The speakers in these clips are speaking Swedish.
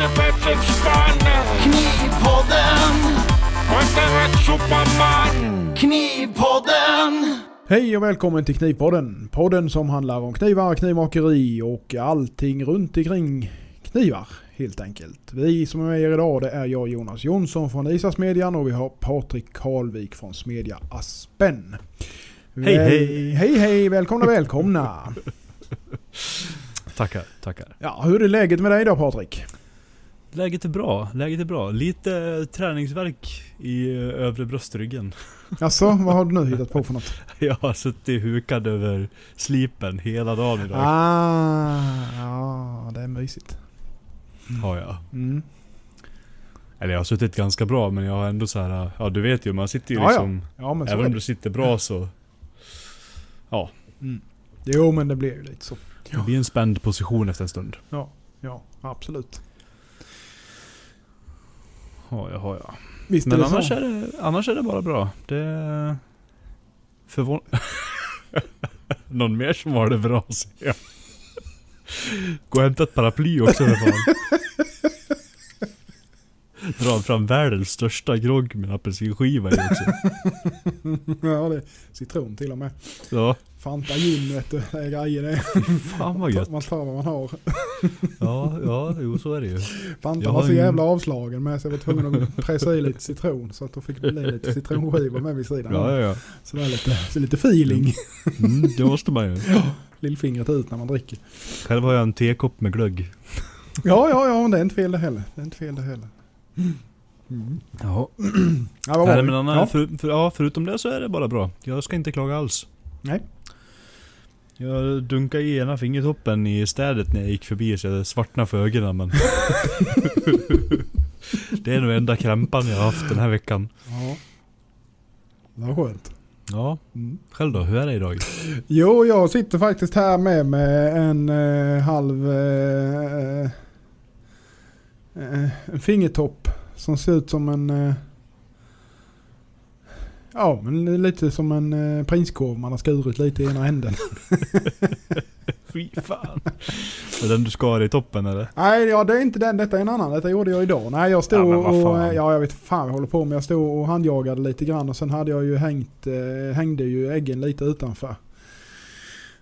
inte bättre spann. Knivpodden, superman. Knivpodden. Hej och välkommen till Knivpodden. Podden som handlar om knivar, knivmakeri och allting runt omkring knivar helt enkelt. Vi som är med er idag det är jag Jonas Jonsson från Isasmedjan och vi har Patrik Karlvik från Smedja Aspen. Hej, Väl- hej. Hej hej, välkomna välkomna. Tackar, tackar. Ja, hur är läget med dig då Patrik? Läget är bra, läget är bra. Lite träningsverk i eh, övre bröstryggen. Alltså, vad har du nu hittat på för något? Jag har suttit hukad över slipen hela dagen idag. Ah, ja, det är mysigt. Har jag. Mm. Eller jag har suttit ganska bra men jag har ändå så här. ja du vet ju man sitter ju Ja, ja. liksom, Ja, men så även om du sitter bra så, Mm. Jo, men det blir ju lite så. det blir en spänd position efter en stund. Ja, absolut. Har jag, har jag. Visst Men är det annars så. är, det, annars är det bara bra. Det är förvån... Någon mer som har det bra ser jag. Gå och hämta ett paraply också för fan. Dra fram världens största grogg med apelsinskiva i också. Ja, det är citron till och med. Ja, Fanta gin vet du, det är grejer det. fan vad gött. Man tar vad man har. Ja, ja, jo så är det ju. Fanta var så jävla avslagen med så jag var tvungen att pressa i lite citron. Så att då fick det bli lite citronskivor med vid sidan. Ja, ja, ja. Så det är lite, så lite feeling. Mm, det måste man ju. Lillfingret ut när man dricker. Själv har jag en tekopp med glögg. Ja, ja, ja, men det är inte fel det heller. Det är inte fel det heller. Mm. Ja. Ja, vad var Nej, vi? men annars, ja. för, för, ja, förutom det så är det bara bra. Jag ska inte klaga alls. Nej. Jag dunkade i ena fingertoppen i städet när jag gick förbi så jag svartnade för ögonen men... det är nog enda krämpan jag har haft den här veckan. Ja. Det var skönt. Ja, Mm. själv då? Hur är det idag? Jo, jag sitter faktiskt här med, med en eh, halv eh, en fingertopp som ser ut som en eh, Ja, men lite som en eh, prinskorv man har skurit lite i ena änden. Fy fan. Är den du skar i toppen eller? Nej, ja, det är inte den. Detta är en annan. Detta gjorde jag idag. Nej, jag stod Ja, och... eh, Ja, jag vet fan jag håller på med. Jag stod och handjagade lite grann och sen hade jag ju hängt... Eh, hängde ju äggen lite utanför.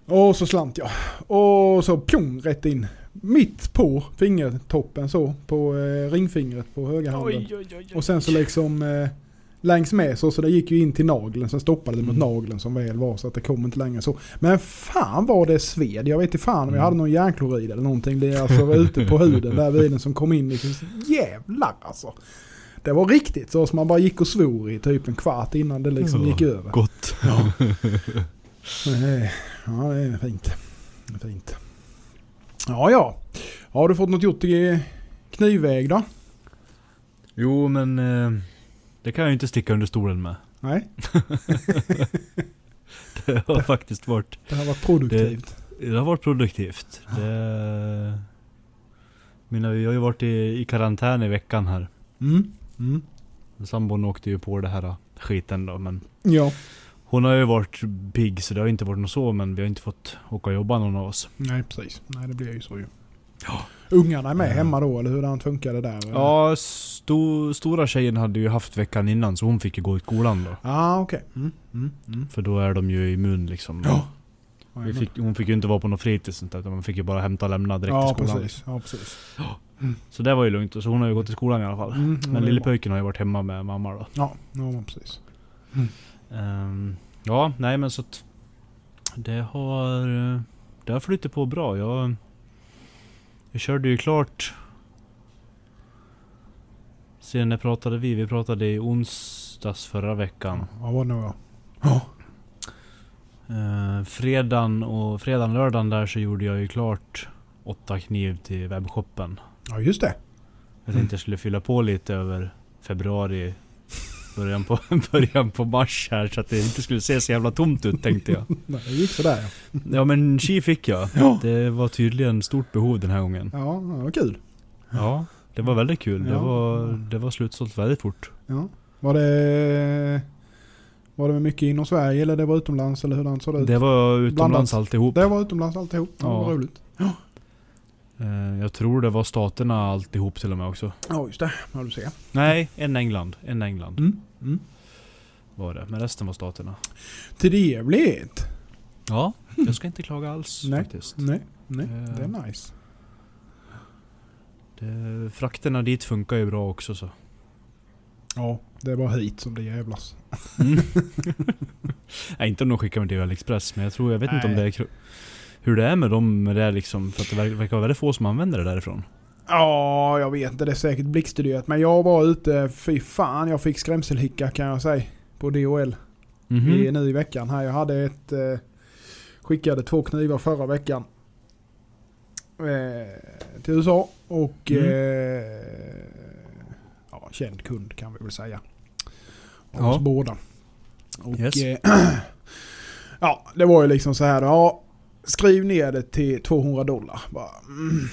Och så slant jag. Och så pjong rätt in. Mitt på fingertoppen så. På eh, ringfingret på höger handen. oj, oj. Och sen så liksom eh, längs med så, så det gick ju in till nageln. Sen stoppade det mot Mm. nageln som väl var så att det kom inte längre så. Men fan vad det sved. Jag vet inte fan om jag Mm. hade någon järnklorid eller någonting. Det är alltså ute på huden där vid den som kom in. Liksom, jävlar alltså. Det var riktigt så som man bara gick och svor i typ en kvart innan det liksom Ja, gick över. Gott. Ja. Nej, Ja, det är fint. Det är fint. Ja, ja. Har du fått något gjort i knivväg då? Jo men... Eh, det kan jag ju inte sticka under stolen med. Nej, Det har faktiskt varit... det har varit produktivt. Det har varit produktivt. Det... Mina, vi har ju varit i, i karantän i veckan här. Mm. Mm. Sambon åkte ju på det här skiten då men Ja. Hon har ju varit pigg så det har inte varit något så men vi har inte fått åka och jobba någon av oss. Nej, precis. Nej, det blir ju så ju. Ungarna är med Ja. hemma då, eller hur funkar det där? Ja, sto, stora tjejen hade ju haft veckan innan så hon fick ju gå i skolan då. Ah, okej. Mm. Mm. Mm. För då är de ju immun liksom. Ja. Vi fick, hon fick ju inte vara på något fritids sånt utan man fick ju bara hämta och lämna direkt ja, till skolan. precis. Ja, precis. Så det var ju lugnt, så hon har ju gått i skolan i alla fall. Mm, ja, Men det lillepojken har ju varit hemma med mamma då. Ja, ja precis. Ehm, ja, nej men så att det har, det har flyttat på bra. Jag, jag körde ju klart Sen när pratade vi? Vi pratade i onsdags förra veckan. Ja, vad nu ja. Ja. Uh, fredagen och fredagen, lördagen där så gjorde jag ju klart åtta kniv till webbshoppen. Ja, just det. Jag tänkte jag skulle fylla på lite över februari, början på, början på mars här så att det inte skulle se så jävla tomt ut tänkte jag. Nej, det gick sådär ja. Ja men chi fick jag. Ja. Det var tydligen stort behov den här gången. Ja, det var kul. Ja, det var väldigt kul. Det Ja. var, det var slutsålt väldigt fort. Ja. Var det... Var det mycket inom Sverige eller det var utomlands eller hur såg det ut? Det var utomlands Blandat. alltihop. Det var utomlands alltihop. Ja, Ja. vad roligt. Eh, jag tror det var staterna alltihop till och med också. Ja just det, ja du ser. Nej, en England. En England Mm. Mm. var det. Men resten var staterna. Trevligt! Ja, jag ska inte klaga alls Nej. faktiskt. Nej, nej, Eh. det är nice. Det, frakterna dit funkar ju bra också så. Ja, det är bara hit som det jävlas. Mm. Nej, inte om de skickar med DHL Express, men jag tror, jag vet inte om det Nej. är hur det är med dem med det liksom, för att det ver- verkar vara väldigt få som använder det därifrån. Ja, jag vet inte. Det är säkert blixtstuderat. Men jag var ute, fy fan jag fick skrämselhicka kan jag säga. På DHL. Mhm. I, nu i veckan här. Jag hade ett... Eh, skickade två knivar förra veckan. Eh, till USA. Och... Mm. Eh, ja, känd kund kan vi väl säga. Av Ja. oss båda. Och, Yes. eh, ja, det var ju liksom så här. Ja, skriv ner det till 200 dollar. Bara, mm.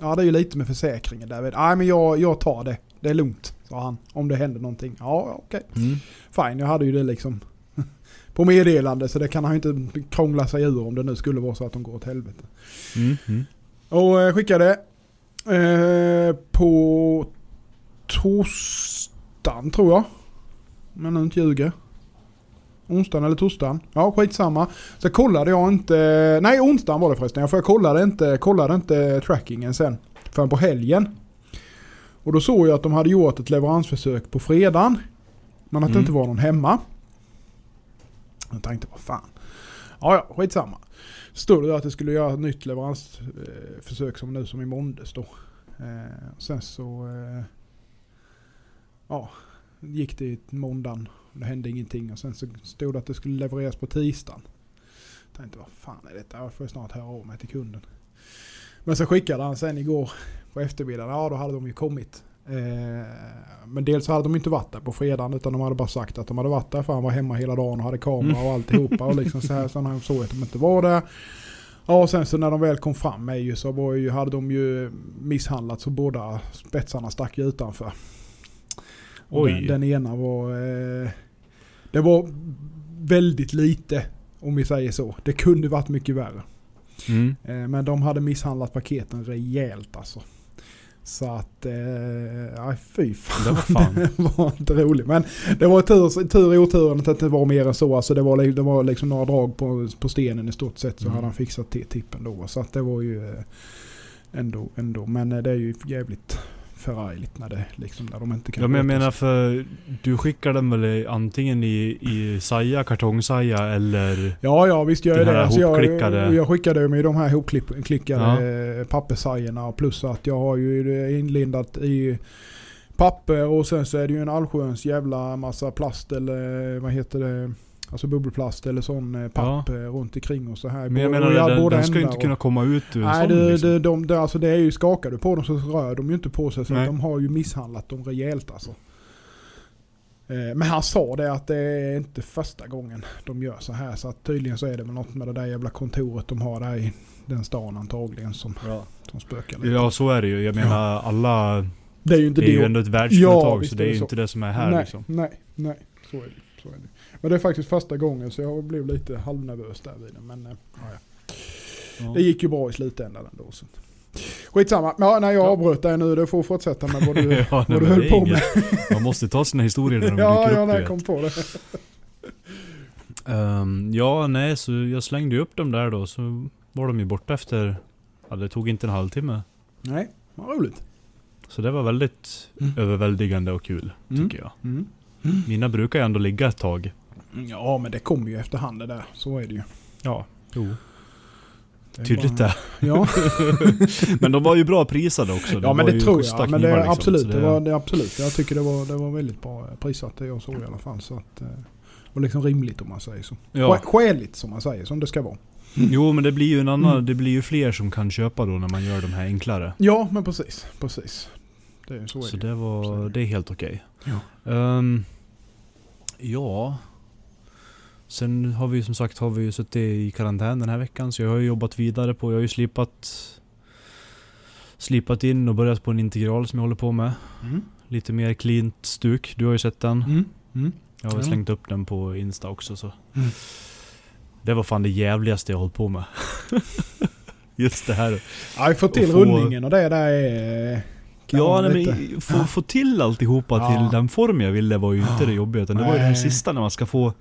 Ja, det är ju lite med försäkringen där. Nej, men jag, jag tar det. Det är lugnt, sa han. Om det händer någonting. Ja, okej. Mm. Fine, jag hade ju det liksom på meddelande så det kan han ju inte krångla sig ur om det nu skulle vara så att de går åt helvete. Mm. Mm. Och eh, skickade eh, på torsdagen tror jag. Jag nu inte ljuger. Onsdagen eller torsdagen. Ja, skitsamma. Så kollade jag inte... Nej, onsdagen var det förresten. För jag kollade inte, kollade inte trackingen sen. Förrän på helgen. Och då såg jag att de hade gjort ett leveransförsök på fredagen. Men att det Mm. inte var någon hemma. Jag tänkte, vad fan. Ja, ja, skitsamma. Stod det att det skulle göra ett nytt leveransförsök som nu som i måndags då. Eh, sen så... Eh, ja, gick det i måndagen. Det hände ingenting och sen så stod det att det skulle levereras på tisdagen. Jag tänkte vad fan är detta? Jag får snart höra av mig till kunden. Men så skickade han sen igår på eftermiddagen. Ja då hade de ju kommit. Eh, men dels hade de inte varit där på fredagen utan de hade bara sagt att de hade varit där för han var hemma hela dagen och hade kamera och alltihopa. Och liksom så här, så han såg att de inte var där. Ja och sen så när de väl kom fram med ju så var ju, hade de ju misshandlat så båda spetsarna stack ju utanför. Och. Den, den ena var... Eh, det var väldigt lite om vi säger så. Det kunde varit mycket värre. Mm. Eh, men de hade misshandlat paketen rejält alltså. Så att, eh, fy fan. Det var fan. Det var inte roligt. Men det var tur, tur i oturen att det inte var mer än så. Alltså det var, det var liksom några drag på, på stenen i stort sett så Mm. hade han fixat till tippen då. Så att det var ju eh, ändå, ändå. Men eh, det är ju jävligt förargligt när det liksom, när de inte kan Ja men jag menar för du skickar den väl i- antingen i, i saja, kartongsaja eller... Ja, ja visst gör jag det. Alltså jag, jag skickade med de här hopklickade ja. papperssajerna plus att jag har ju det inlindat i papper och sen så är det ju en allsköns jävla massa plast eller vad heter det? Alltså bubbelplast eller sån eh, papp eh, runt omkring och så här. Men jag menar ja, den, båda den ska ju inte och- kunna komma ut ur en Nej, sån det, liksom. det, de, det, alltså det är ju skakar du på dem så rör de ju inte på sig. Så de har ju misshandlat dem rejält alltså. Eh, Men han sa det att det är inte första gången de gör så här. Så att tydligen så är det väl något med det där jävla kontoret de har där i den stan antagligen som, som spökar lite. Ja så är det ju. Jag menar alla... det är ju inte Det är ju det. ändå ett världsföretag visst så det är ju inte det som är här nej, liksom. nej, nej. Så är, det, så är det. Men det är faktiskt första gången så jag blev lite halvnervös där vid det. Men eh, ja, ja. Ja. det gick ju bra i slutändan ändå. Så. Skitsamma. Ja, nej, jag Ja. avbröt dig nu. Du får fortsätta med vad du, ja, vad du höll på med. Man måste ta sina historier när de Ja, dyker ja, upp. du vet. kom på det. Ehm, ja, nej, så jag slängde upp dem där då, så var de ju borta efter... Ja, det tog inte en halvtimme. Nej, vad roligt. Så det var väldigt Mm. överväldigande och kul, Mm. tycker jag. Mm. Mina brukar ju ändå ligga ett tag. Ja, men det kommer ju efterhand det där. Så är det ju. Ja, jo. Det är Tydligt det. Ja, men de var ju bra prisade också. ja men det ju tror jag. Men det, liksom, absolut, så det var, det, absolut. Jag tycker det var, det var väldigt bra prissatt det jag såg i alla fall. Så att, eh, och liksom rimligt om man säger så. Ja. Sk- Skäligt som man säger, som det ska vara. Jo men det blir ju en annan, Mm. det blir ju fler som kan köpa då när man gör de här enklare. Ja, men precis. Precis. Det är, så är Så det. det var, Så är det. det är helt okej. Ja. Ehm, ja. Sen har vi ju som sagt har vi suttit i karantän den här veckan så jag har ju jobbat vidare på, jag har ju slipat Slipat in och börjat på en integral som jag håller på med. Mm. Lite mer cleant stuk, du har ju sett den. Mm. Mm. Jag har slängt upp den på Insta också så. Mm. Det var fan det jävligaste jag hållit på med. Just det här. Ja, vi får till få- rundningen och det där är... Ja, nej, men få, få till alltihopa Ja. till den form jag ville var ju inte det jobbiga. Utan det var ju Nej. sista när man ska få,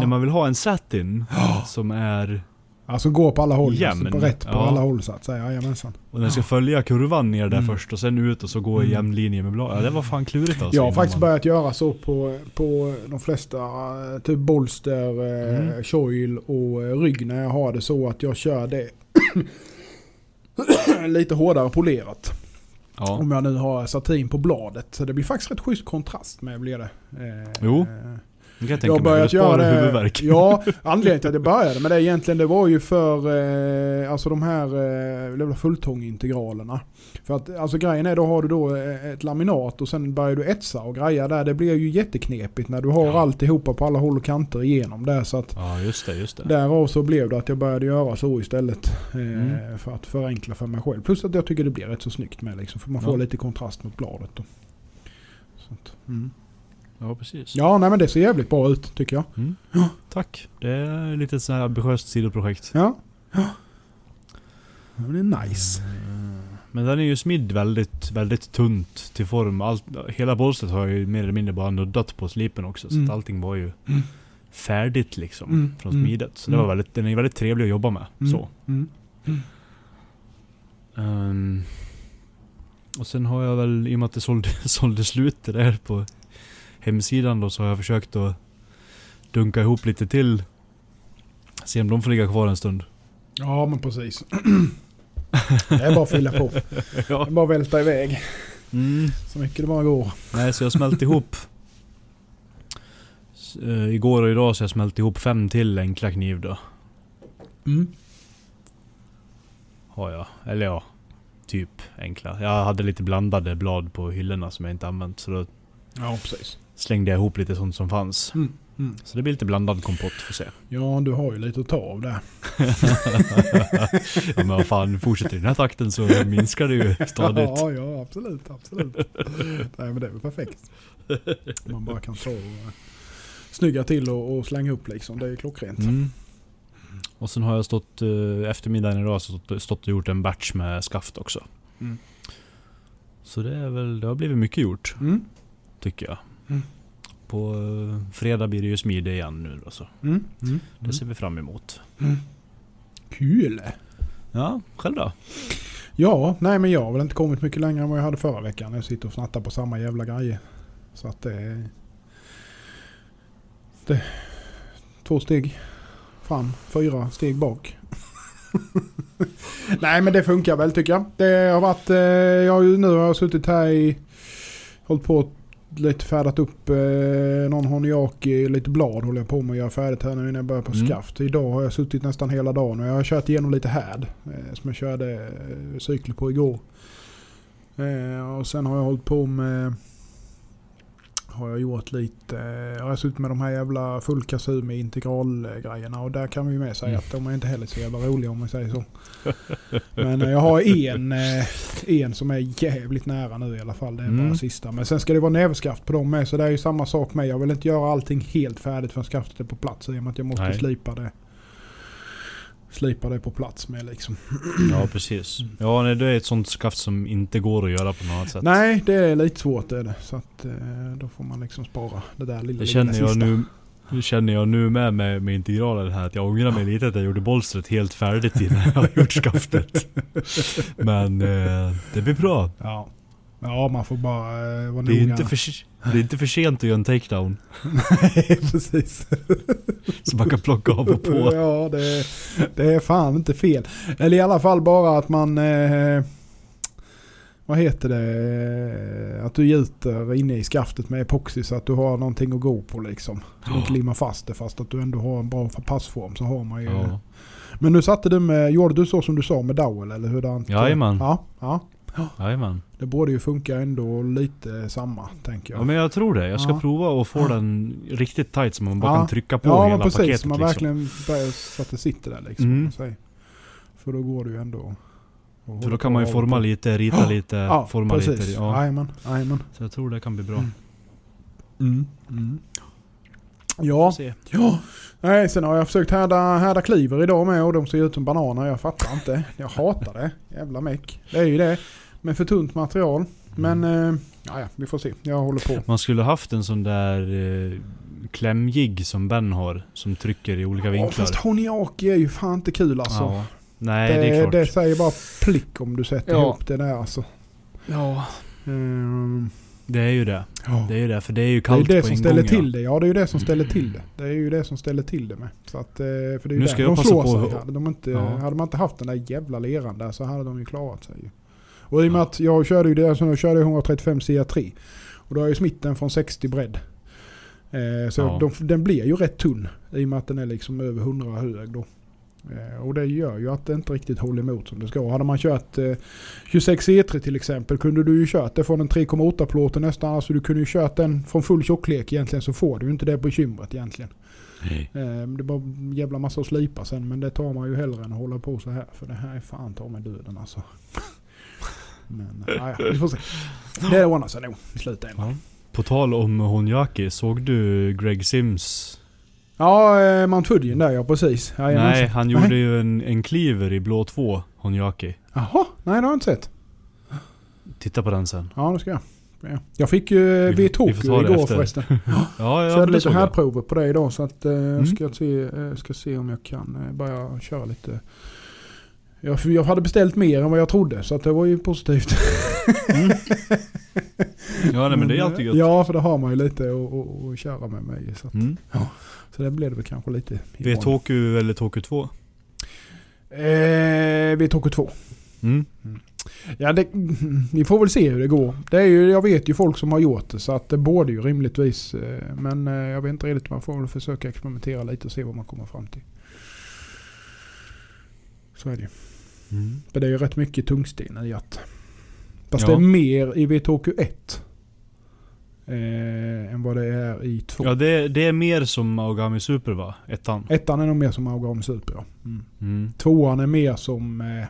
när man vill ha en satin som är, alltså gå på alla håll. Jämn. Alltså på rätt på Ja. alla håll så att säga. Jajamensan. och den ska följa kurvan ner där Mm. först och sen ut och så gå i Mm. jämn linje med blad. Ja, det var fan klurigt alltså. Jag har faktiskt man- börjat göra så på, på de flesta, eh, typ bolster, eh, Mm. choil och eh, rygg när jag har det så att jag kör det lite hårdare polerat. Ja. Om jag nu har satin på bladet. Så det blir faktiskt rätt schysst kontrast med blir det. Eh, Jo. Jag Jag har börjat göra det. Ja, anledningen till att jag började med det egentligen det var ju för eh, alltså de här eh, fulltångintegralerna. För att alltså grejen är då har du då eh, ett laminat och sen börjar du etsa och greja där. Det blir ju jätteknepigt när du har Ja. alltihopa på alla håll och kanter igenom där. Så att Ja, just det, just det. därav så blev det att jag började göra så istället. Eh, Mm. För att förenkla för mig själv. Plus att jag tycker det blir rätt så snyggt med liksom. För man får Ja. lite kontrast mot bladet då. Så att, mm. Ja, precis. Ja, nej men det ser jävligt bra ut tycker jag. Mm. Tack. Det är lite så här ambitiöst sidoprojekt. Ja. det är nice. Mm. Men den är ju smidd väldigt, väldigt tunt till form. Allt, hela bolstret har jag ju mer eller mindre bara nuddat på slipen också. Så Mm. att allting var ju Mm. färdigt liksom. Mm. Från Mm. smidet. Så det Mm. var väldigt, den är väldigt trevlig att jobba med. Mm. Så. Mm. Ehm, och sen har jag väl, i och med att det sålde, sålde slut det där på hemsidan då, så har jag försökt att dunka ihop lite till. Se om de får ligga kvar en stund. Ja, men precis. Det är bara att fylla på. Det ja. är bara att välta iväg. Mm. Så mycket det bara går. Nej, så jag smälte ihop... Eh, igår och idag så jag smält ihop fem till enkla kniv då. Mm. Har jag. Eller ja, typ enkla. Jag hade lite blandade blad på hyllorna som jag inte använt. Så då Ja, precis. Slängde jag ihop lite sånt som fanns. Mm. Mm. Så det blir lite blandad kompott, får se. Ja, du har ju lite att ta av där. ja men vad fan, fortsätter i den här takten så minskar det ju stadigt. Ja, ja, absolut, absolut. Nej, men det är väl perfekt. Man bara kan ta och eh, snygga till och, och slänga upp liksom. Det är klockrent. Mm. Och sen har jag stått, eh, eftermiddagen idag, stått, stått och gjort en batch med skaft också. Mm. Så det är väl, det har blivit mycket gjort, Mm. tycker jag. Mm. På eh, fredag blir det ju smide igen nu då, så Mm. Mm. det ser vi fram emot. Mm. Kul! Ja, själv då? Ja, nej men jag har väl inte kommit mycket längre än vad jag hade förra veckan. Jag sitter och snattar på samma jävla grejer. Så att det är... Det, två steg fram, fyra steg bak. nej men det funkar väl tycker jag. Det har varit... Eh, jag nu har jag suttit här i... Hållit på lite färdat upp eh, någon honiaki, lite blad håller jag på med att göra färdigt här nu innan jag börjar på Mm. skaft. Idag har jag suttit nästan hela dagen och jag har kört igenom lite härd eh, som jag körde eh, cykler på igår. Eh, och sen har jag hållit på med har jag gjort lite, eh, har jag suttit med de här jävla full kasumi integralgrejerna och där kan vi ju med säga Mm. att de är inte heller så jävla roliga om man säger så. Men eh, jag har en, eh, en som är jävligt nära nu i alla fall. Det är Mm. bara sista. Men sen ska det vara näverskaft på dem med så det är ju samma sak med. Jag vill inte göra allting helt färdigt förrän skaftet är på plats i och med att jag måste Nej. slipa det. Slipa det på plats med liksom. Ja, precis. Ja, nej, det är ett sånt skaft som inte går att göra på något annat sätt. Nej, det är lite svårt det är det. Så att eh, då får man liksom spara det där lilla, Det känner lilla jag sista. nu, det känner jag nu med, med med integralen här att jag ångrar mig lite att jag gjorde bolstret helt färdigt innan jag har gjort skaftet. Men eh, det blir bra. Ja. Ja, man får bara eh, vara Det är, noga. inte för, det är inte för sent att göra en takedown. Nej, precis. Så man kan plocka av och på. Ja, det, det är fan inte fel. Eller i alla fall bara att man... Eh, vad heter det? Att du gjuter inne i skaftet med epoxy så att du har någonting att gå på liksom. Så du inte limmar fast det fast att du ändå har en bra passform så har man ju... Ja. Men nu satte du med, gjorde du så som du sa med dowel eller hurdant? Jajamän. Ja, ja. Jajamän. Det borde ju funka ändå lite samma tänker jag. Ja men jag tror det. Jag ska Ja. prova att få Ja. den riktigt tight så man bara Ja. kan trycka på ja, hela precis. paketet man liksom. verkligen börjar så att det sitter där liksom. Mm. om man säger. För då går det ju ändå... För då kan man ju forma lite, rita lite, Ja, forma precis. lite. Ja. Jajamän, jajamän. Så jag tror det kan bli bra. Mm. Mm. Mm. Ja, ja. Nej, sen har jag försökt härda, härda kliver idag med och de ser ut som bananer. Jag fattar inte. Jag hatar det. Jävla meck. Det är ju det. Med för tunt material. Men, eh, ja, ja, vi får se. Jag håller på. Man skulle haft en sån där eh, klämjigg som Ben har. Som trycker i olika Ja, vinklar. fast Honiaki är ju fan inte kul alltså. Ja. Nej, det, det är klart. det säger bara plick om du sätter Ja. ihop det där alltså. Ja. Mm, Det är ju det. ja. Det är ju det. För det är ju Det är kallt ju det på som ställer ingång, ja. till det. Ja, det är ju det som ställer till det. Det är ju det som ställer till det med. Så att, eh, för det är ju Nu där ska jag de passa slår på sig. Hade, de inte, Ja. hade man inte haft den där jävla leran där så hade de ju klarat sig. Och i och med att jag körde ju det, alltså jag körde 135 CA3. Och då har ju smitten från 60 bredd. Eh, så Ja. de, den blir ju rätt tunn i och med att den är liksom över 100 hög då. Eh, och det gör ju att det inte riktigt håller emot som det ska. Hade man kört eh, 26 E3 till exempel kunde du ju kört det från en 3,8 plåten nästan. Alltså du kunde ju kört den från full tjocklek egentligen så får du ju inte det bekymret egentligen. Eh, det är bara en jävla massa att slipa sen men det tar man ju hellre än att hålla på så här. För det här är fan ta mig döden alltså. Men eh, ja, ja, vi får se. Det ordnar sig nog i slutändan. Ja. På tal om Honjaki, såg du Greg Sims? Ja, eh, Mount Fujian där ja precis. Jajamensan. Nej, han Nej. gjorde ju en, en cleaver i blå 2, Honjaki. Jaha, nej det har jag inte sett. Titta på den sen. Ja det ska jag. Ja. Jag fick ju Vi vid vi Tokyo igår efter. förresten. Ja, ja Körde det lite såg jag. härprover på det idag så att eh, Mm. ska, se, eh, ska se om jag kan eh, börja köra lite. Jag, jag hade beställt mer än vad jag trodde så att det var ju positivt. Mm. Ja, nej, men det är alltid gött. Ja, för det har man ju lite att- att att köra med mig. Så, att, Mm. så det blev det väl kanske lite Vi är Tokyo eller Tokyo 2? Eh, vi är Tokyo 2. Mm. Ja, det, vi får väl se hur det går. Det är ju, jag vet ju folk som har gjort det så att det borde ju rimligtvis. eh, Men eh, jag vet inte riktigt. Man får väl försöka experimentera lite och se vad man kommer fram till. Så är det ju. Mm. För det är ju rätt mycket tungsten i att. Fast Ja. det är mer i VTOQ 1. Eh, än vad det är i 2. Ja, det, det är mer som Aogami Super va? Ettan? Ettan är nog mer som Augam Super ja. Mm. Mm. Tvåan är mer som... Eh,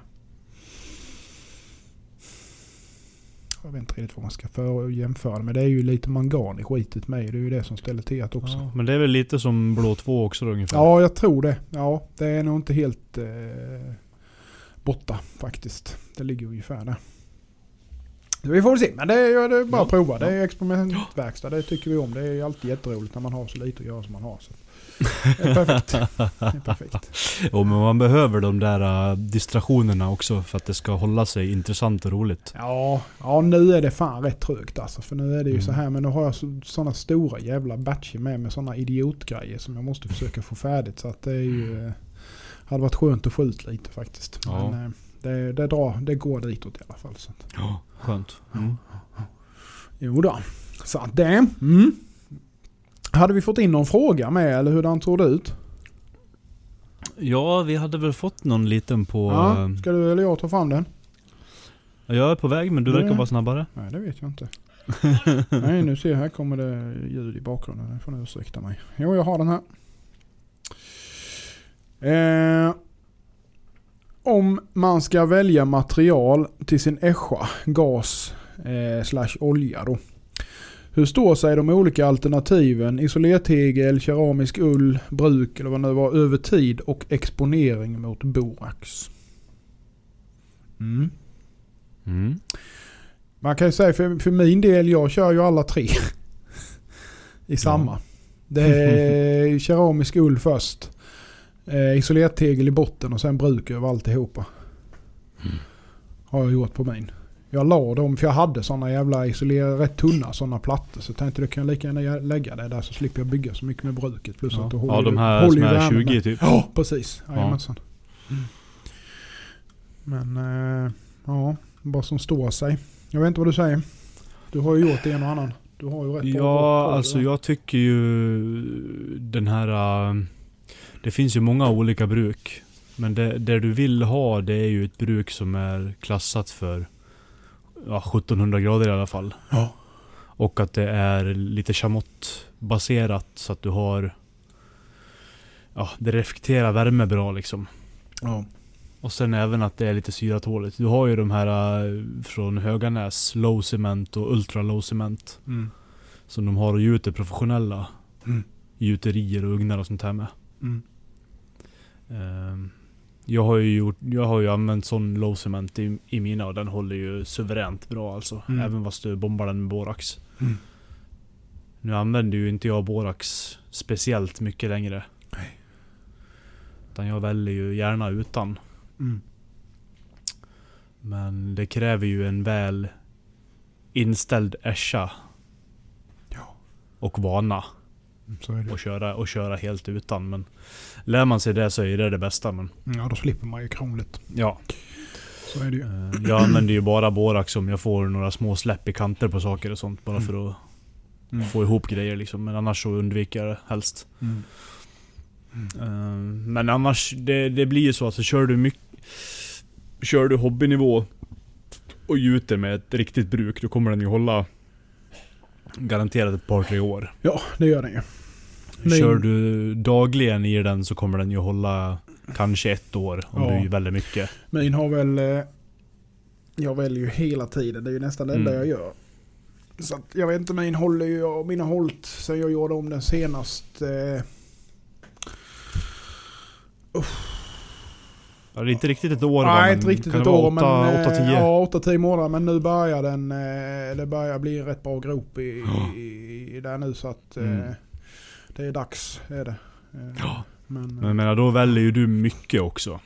jag vet inte riktigt vad man ska för jämföra men det är ju lite mangan i skitet med. Det är ju det som ställer till det också. Ja, men det är väl lite som blå 2 också då, ungefär? Ja, jag tror det. Ja, det är nog inte helt eh, borta faktiskt. Det ligger ungefär där. Så vi får väl se. Men det är, det är bara att Ja, prova. Det är experimentverkstad. Det tycker vi om. Det är alltid jätteroligt när man har så lite att göra som man har. Så. Det är perfekt. Det är perfekt. Jo, men man behöver de där uh, distraktionerna också för att det ska hålla sig intressant och roligt. Ja, ja, nu är det fan rätt trögt alltså. För nu är det ju Mm. så här. Men nu har jag så, sådana stora jävla batcher med med sådana idiotgrejer som jag måste försöka få färdigt. Så att det är ju... eh, hade varit skönt att få ut lite faktiskt. Ja. Men eh, det, det, drar, det går ditåt i alla fall. Så. Ja, skönt. Mm. Jo då. Så att det. Mm. Hade vi fått in någon fråga med eller hur den såg det ut? Ja, vi hade väl fått någon liten på... Ja, eh, ska du eller jag ta fram den? Jag är på väg, men du verkar vara snabbare. Nej det vet jag inte. Nej nu ser jag här kommer det ljud i bakgrunden. Det får ni ursäkta mig. Jo jag har den här. Eh, om man ska välja material till sin Escha, gas eh, slash olja då. Hur står sig de olika alternativen isolertegel, keramisk ull, bruk eller vad det nu var över tid och exponering mot borax? Mm. Mm. Man kan ju säga för, för min del, jag kör ju alla tre. I samma. Det är keramisk ull först. Eh, isolertegel i botten och sen bruk över alltihopa. Mm. Har jag gjort på min. Jag la dem, för jag hade sådana jävla isoler, rätt tunna sådana plattor. Så jag tänkte då kan jag lika gärna lägga det där så slipper jag bygga så mycket med bruket. Plus att det Ja, håller ja de här som är värmen 20 där. typ. Ja, precis. Ja. Jajamensan. Men eh, ja, vad som står sig. Jag vet inte vad du säger. Du har ju gjort en och annan. Du har ju rätt Ja, på det, alltså jag tycker ju den här... äh, Det finns ju många olika bruk. Men det, det du vill ha det är ju ett bruk som är klassat för ja, 1700 grader i alla fall. Ja. Och att det är lite chamott-baserat så att du har... Ja, det reflekterar värme bra liksom. Ja. Och sen även att det är lite syratåligt. Du har ju de här äh, från Höganäs, low cement och ultra low cement. Mm. Som de har och gjuter professionella. Mm. gjuterier och ugnar och sånt här med. Mm. Ehm, Jag har ju, gjort, jag har ju använt sån low cement i, i mina och den håller ju suveränt bra alltså. Mm. Även fast du bombar den med borax. Mm. Nu använder ju inte jag borax speciellt mycket längre. Nej. Utan jag väljer ju gärna utan. Mm. Men det kräver ju en väl inställd ässja Ja, och vana att köra, och köra helt utan. Men lär man sig det så är det det bästa. Men Ja, då slipper man ju krångligt. ja, Så är det ju. eh, jag använder ju bara borax om jag får några små släpp i kanter på saker och sånt. Bara Mm. för att Mm. få ihop grejer liksom. Men annars så undviker jag det helst. Mm. Eh, Men annars, det, det blir ju så att så kör du mycket... Kör du hobbynivå och gjuter med ett riktigt bruk, då kommer den ju hålla garanterat ett par tre år. Ja, det gör den ju. Men- Kör du dagligen i den så kommer den ju hålla kanske ett år om Ja. du är väldigt mycket. Min har väl... eh, Jag väljer ju hela tiden. Det är ju nästan det enda Mm. jag gör. Så att, jag vet inte, min håller ju... Min har hållit sen jag gjorde om den senast. Eh, Ja, det är inte riktigt ett år va, nej, men inte riktigt ett år men... åtta- eh, åtta, tio? Ja, 8-10 månader. Men nu börjar den... eh, Det börjar bli rätt bra grop i, Ja. i, i där nu så att... Mm. Eh, det är dags, är det. Ja. Men, Men jag menar, då väljer ju du mycket också.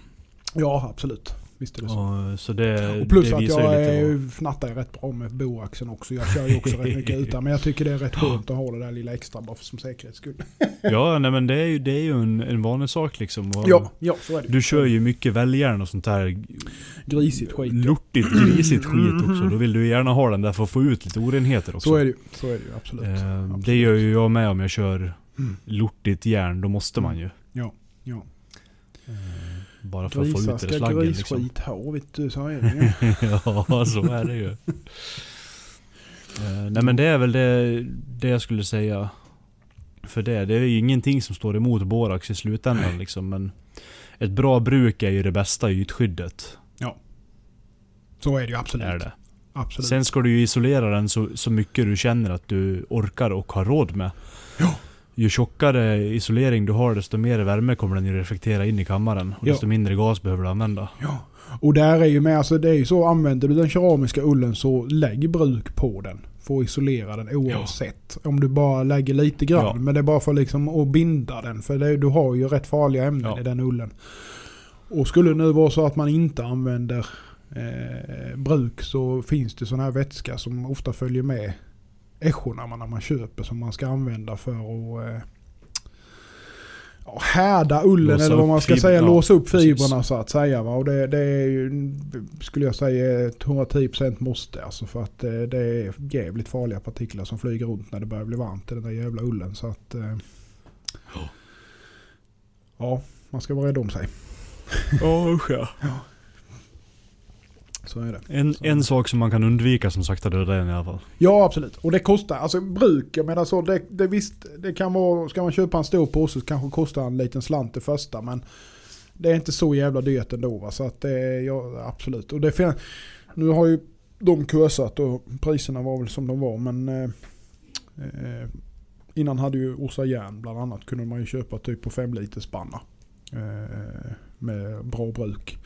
ja, absolut. Visst är det så. Så det, Och plus det att jag är, fnattar ju rätt bra med boaxen också. Jag kör ju också rätt mycket utan. Men jag tycker det är rätt skönt att ha det där lilla extra bara som säkerhets skull. Ja, nej men det är ju, det är ju en, en vanlig sak liksom. Och Ja, ja så är det Du kör ju mycket väljärn och sånt där Grisigt skit. lortigt, grisigt skit också. Då vill du gärna ha den där för att få ut lite orenheter också. Så är det ju. Så är det ju absolut. Eh, absolut. Det gör ju jag med om jag kör Mm. lortigt järn. Då måste man ju. Ja, ja. Bara för att få Grisar ut det i ska slaggen grisskit liksom. ha, vet du. Så är det ju. ja, så är det ju. Eh, Nej men det är väl det, det jag skulle säga. För det, det är ju ingenting som står emot borax i slutändan liksom. Men ett bra bruk är ju det bästa ytskyddet. Så är det ju absolut. Är det. Absolut. Sen ska du ju isolera den så, så mycket du känner att du orkar och har råd med. Ja. Ju tjockare isolering du har desto mer värme kommer den ju reflektera in i kammaren. Och Ja. desto mindre gas behöver du använda. Ja. Och där är ju med, alltså det är ju så, använder du den keramiska ullen så lägg bruk på den. För att isolera den oavsett. Om du bara lägger lite grann. Ja. Men det är bara för liksom att binda den. För det, du har ju rätt farliga ämnen Ja. i den ullen. Och skulle det nu vara så att man inte använder eh, bruk så finns det sån här vätska som ofta följer med äschorna man- när man köper som man ska använda för att eh, härda ullen Låsa eller vad man ska fib- säga. låsa upp precis. fibrerna så att säga. Va? Och det, det är ju, skulle jag säga, ett 110% måste. Alltså för att eh, det är jävligt farliga partiklar som flyger runt när det börjar bli varmt i den där jävla ullen. Så att... Eh, ja, man ska vara rädd om sig. Ja usch ja. Så är det. En, Så. en sak som man kan undvika som sakta dödar en i alla fall. Ja, absolut. Och det kostar, alltså bruk, jag menar så, det, det visst, det kan vara, ska man köpa en stor påse så kanske kostar en liten slant det första, men det är inte så jävla dyrt ändå va, så att det ja, absolut. Och det fin- nu har ju de kursat och priserna var väl som de var, men eh, eh, innan hade ju Orsa Järn bland annat kunde man ju köpa typ på 5 liters spanna eh, med bra bruk.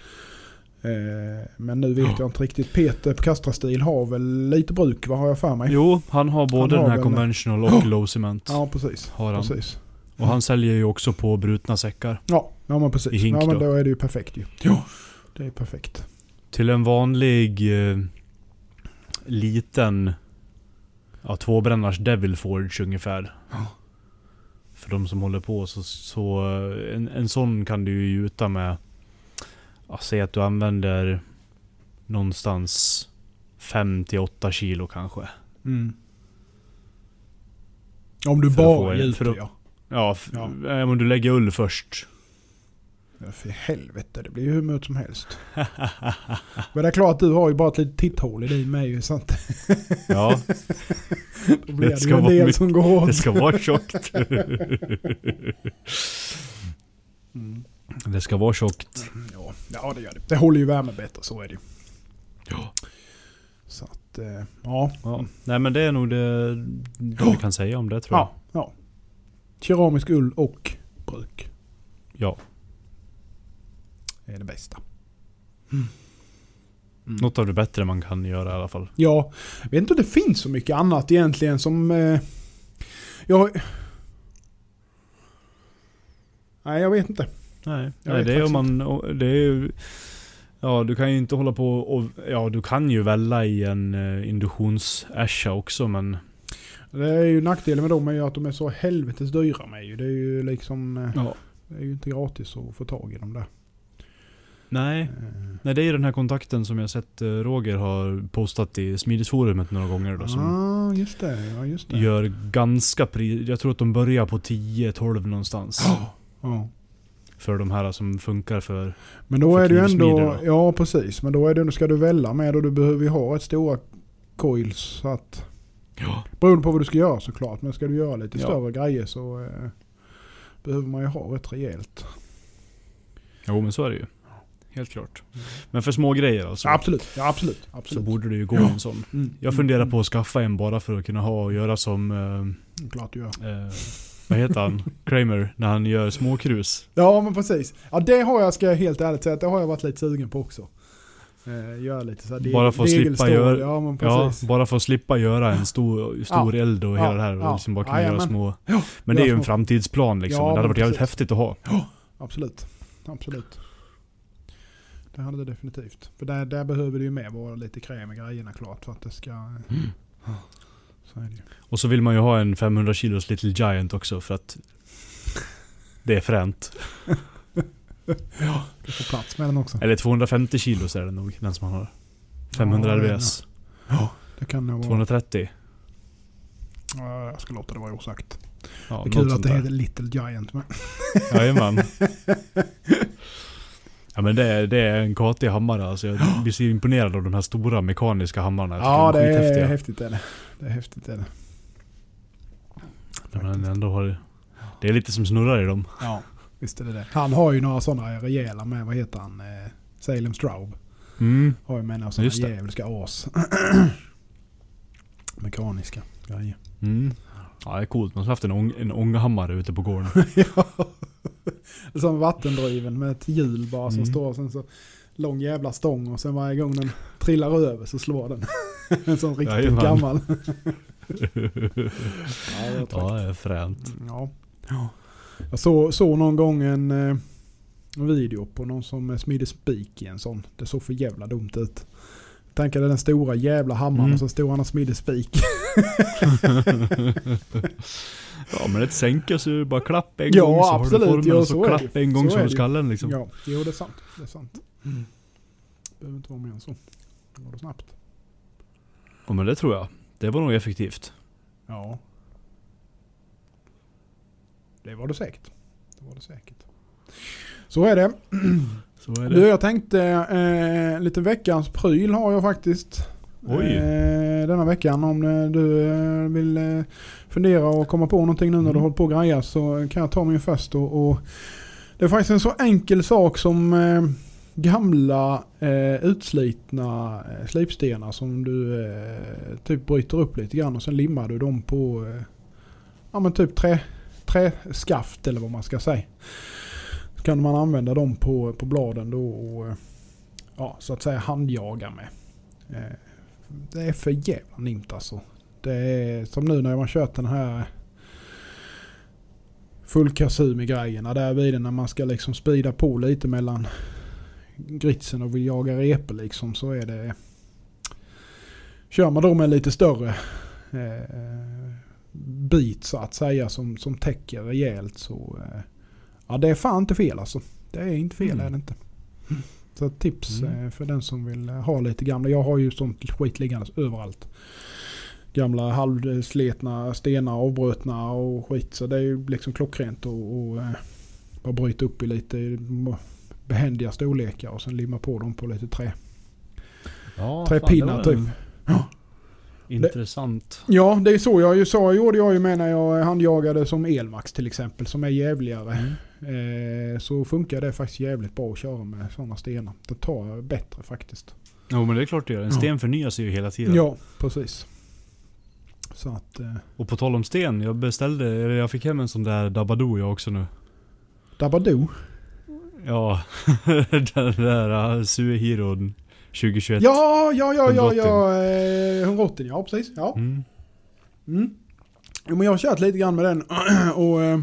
Eh, men nu vet Ja. jag inte riktigt. Peter på Kastra-stil har väl lite bruk, vad har jag för mig? Jo, han har både har den här conventional och low cement. Ja, precis. Har han. precis. Och han säljer ju också på brutna säckar. Ja, ja men precis. I hink ja, men då. då är det ju perfekt ju. Ja. Det är perfekt. Till en vanlig eh, liten ja, tvåbrännars Devil Forge ungefär. Ja. För de som håller på så, så eh, en, en sån kan du ju gjuta med ja, Säg att du använder någonstans 5-8 kilo kanske. Mm. Om du För bara gjuter ja. Ja, Ja. eh, om du lägger ull först. ja. För helvete, det blir ju hur mycket som helst. Men det är klart att du har ju bara ett litet titthål i din med ju. Så att Ja, då blir Det det, ska ju en del mycket- som går åt. det ska vara tjockt. Mm. Det ska vara tjockt. Ja, ja, det gör det. Det håller ju värme bättre, så är det ju. Ja. Så att, eh, ja. Ja. Nej men det är nog det, det vi kan säga om det tror jag. Ja, ja. keramisk ull och bruk. Ja. Det är det bästa. Något av det bättre man kan göra i alla fall. Ja, jag vet inte om det finns så mycket annat egentligen som... Eh, jag... Nej, jag vet inte. Nej, Nej det är om man... Det är ju... Ja, du kan ju inte hålla på och... Ja, du kan ju välla i en uh, induktions också men... Det är ju nackdelen med dem är ju att de är så helvetes dyra med ju. Det är ju liksom... eh, Ja. Det är ju inte gratis att få tag i dem där. Nej. Eh, Nej, det är ju den här kontakten som jag sett eh, Roger har postat i Smidesforumet några gånger då. Som ah, just det. Ja, just det. gör ganska pris... Jag tror att de börjar på 10-12 någonstans. Ja. För de här som funkar för... Men då För är det ju ändå... Ja, precis. Men då är det ändå, ska du välja med och du behöver ju ha ett stora coils. Så att, Ja. beroende på vad du ska göra såklart. Men ska du göra lite Ja. större grejer så eh, behöver man ju ha rätt rejält. Jo men så är det ju. Helt klart. Men för små grejer alltså. Absolut. Ja, absolut. Så absolut. borde det ju gå en sån. Mm. Jag funderar på att skaffa en bara för att kunna ha och göra som... Eh, Mm, Klart du gör. eh, vad heter han? Kramer. När han gör småkrus. Ja, men precis. Ja, det har jag, ska jag helt ärligt säga, det har jag varit lite sugen på också. Eh, göra lite så här Bara för att slippa göra- Ja, Ja, bara för att slippa göra en stor, stor Ja. eld och hela det här. Och liksom bara kunna göra små... Men det är ju en framtidsplan liksom. Det hade varit jävligt precis. häftigt att ha. Absolut. Absolut. Det hade det definitivt. För där, där behöver det ju med vara lite kräm i grejerna klart för att det ska... Mm. Så det. Och så vill man ju ha en 500 kilos Little Giant också för att... Det är fränt. Du får plats med den också. Eller 250 kilos är det nog, den som man har. 500 Ja, det är RVS. Det kan nog vara... 230. Ja, jag ska låta det vara osagt. Ja, det är kul att det där. heter Little Giant med. Jajamän. Ja men det är, det är en katig hammare alltså. Jag blir så imponerad av de här stora mekaniska hammarna. Ja, de det är häftigt är det. Det är häftigt är det. Ja, men ändå har det, det är lite som snurrar i dem. Ja, visst är det det. Han har ju några sådana rejäla med, vad heter han? Eh, Salem Straub. Mm. Har ju med några sådana djävulska as. Mekaniska grejer. Mm. Ja det är coolt. Man har haft en, ång, en ånghammare ute på gården. ja. Som vattendriven med ett hjul bara som Mm. står och sen så lång jävla stång och sen varje gång den trillar över så slår den. en sån riktigt Jajamän. gammal. ja, det var ja det är fränt. Ja. Jag såg så någon gång en, eh, video på någon som smider spik i en sån. Det såg för jävla dumt ut. Tänk dig den stora jävla hammaren Mm. och så stod han och smidde spik. Ja men ett sänke så det bara klapp en Ja, gång så absolut. har du formen Ja, och så, så det klapp en gång Så så, har det du skallen liksom. Ja, jo det är sant. Det är sant. Behöver inte vara mer än så. Då går det snabbt. Ja men det tror jag. Det var nog effektivt. Ja. Det var det säkert. Det var det säkert. Så är det. Så är Du, det. jag tänkte eh, lite veckans pryl har jag faktiskt. Oj. Eh, denna veckan. Om eh, du eh, vill eh, fundera och komma på någonting nu när du Mm. håller på och grejer så kan jag ta min först. Och, och det är faktiskt en så enkel sak som gamla eh, utslitna eh, slipstenar som du eh, typ bryter upp lite grann och sen limmar du dem på eh, ja, men typ trä, träskaft eller vad man ska säga. Så kan man använda dem på, på bladen då och eh, ja, så att säga handjaga med. Eh, det är för jävla nimt alltså. Det är som nu när man kört den här full kasumi-grejerna där vid när man ska liksom speeda på lite mellan gritsen och vill jaga repor liksom så är det Kör man då med lite större eh, bit så att säga som, som täcker rejält så eh, ja det är fan inte fel alltså. Det är inte fel Mm. är det inte. Så tips Mm. eh, för den som vill eh, ha lite gamla. Jag har ju sånt skit liggandes överallt. Gamla halvsletna stenar avbrutna och skit. Så det är ju liksom klockrent och, och eh, bara bryta upp i lite behändiga storlekar och sen limma på dem på lite trä. Ja, Träpinnar typ. Intressant. Ja, det är så jag ju sa. gjorde jag ju med när jag handjagade som Elmax till exempel. Som är jävligare. Mm. Eh, så funkar det faktiskt jävligt bra att köra med sådana stenar. Det tar bättre faktiskt. Jo men det är klart det gör. En sten förnyar sig ju hela tiden. Ja, precis. Så att... Eh, Och på tal om sten, jag beställde, jag fick hem en sån där Dabadoo jag också nu. Dabadoo. Ja, den där uh, Suehiron 2021. Ja, ja, ja, ja, 180. ja. Eh, 180 ja, precis. Ja. Mm. Mm. Jo, men jag har kört lite grann med den och eh,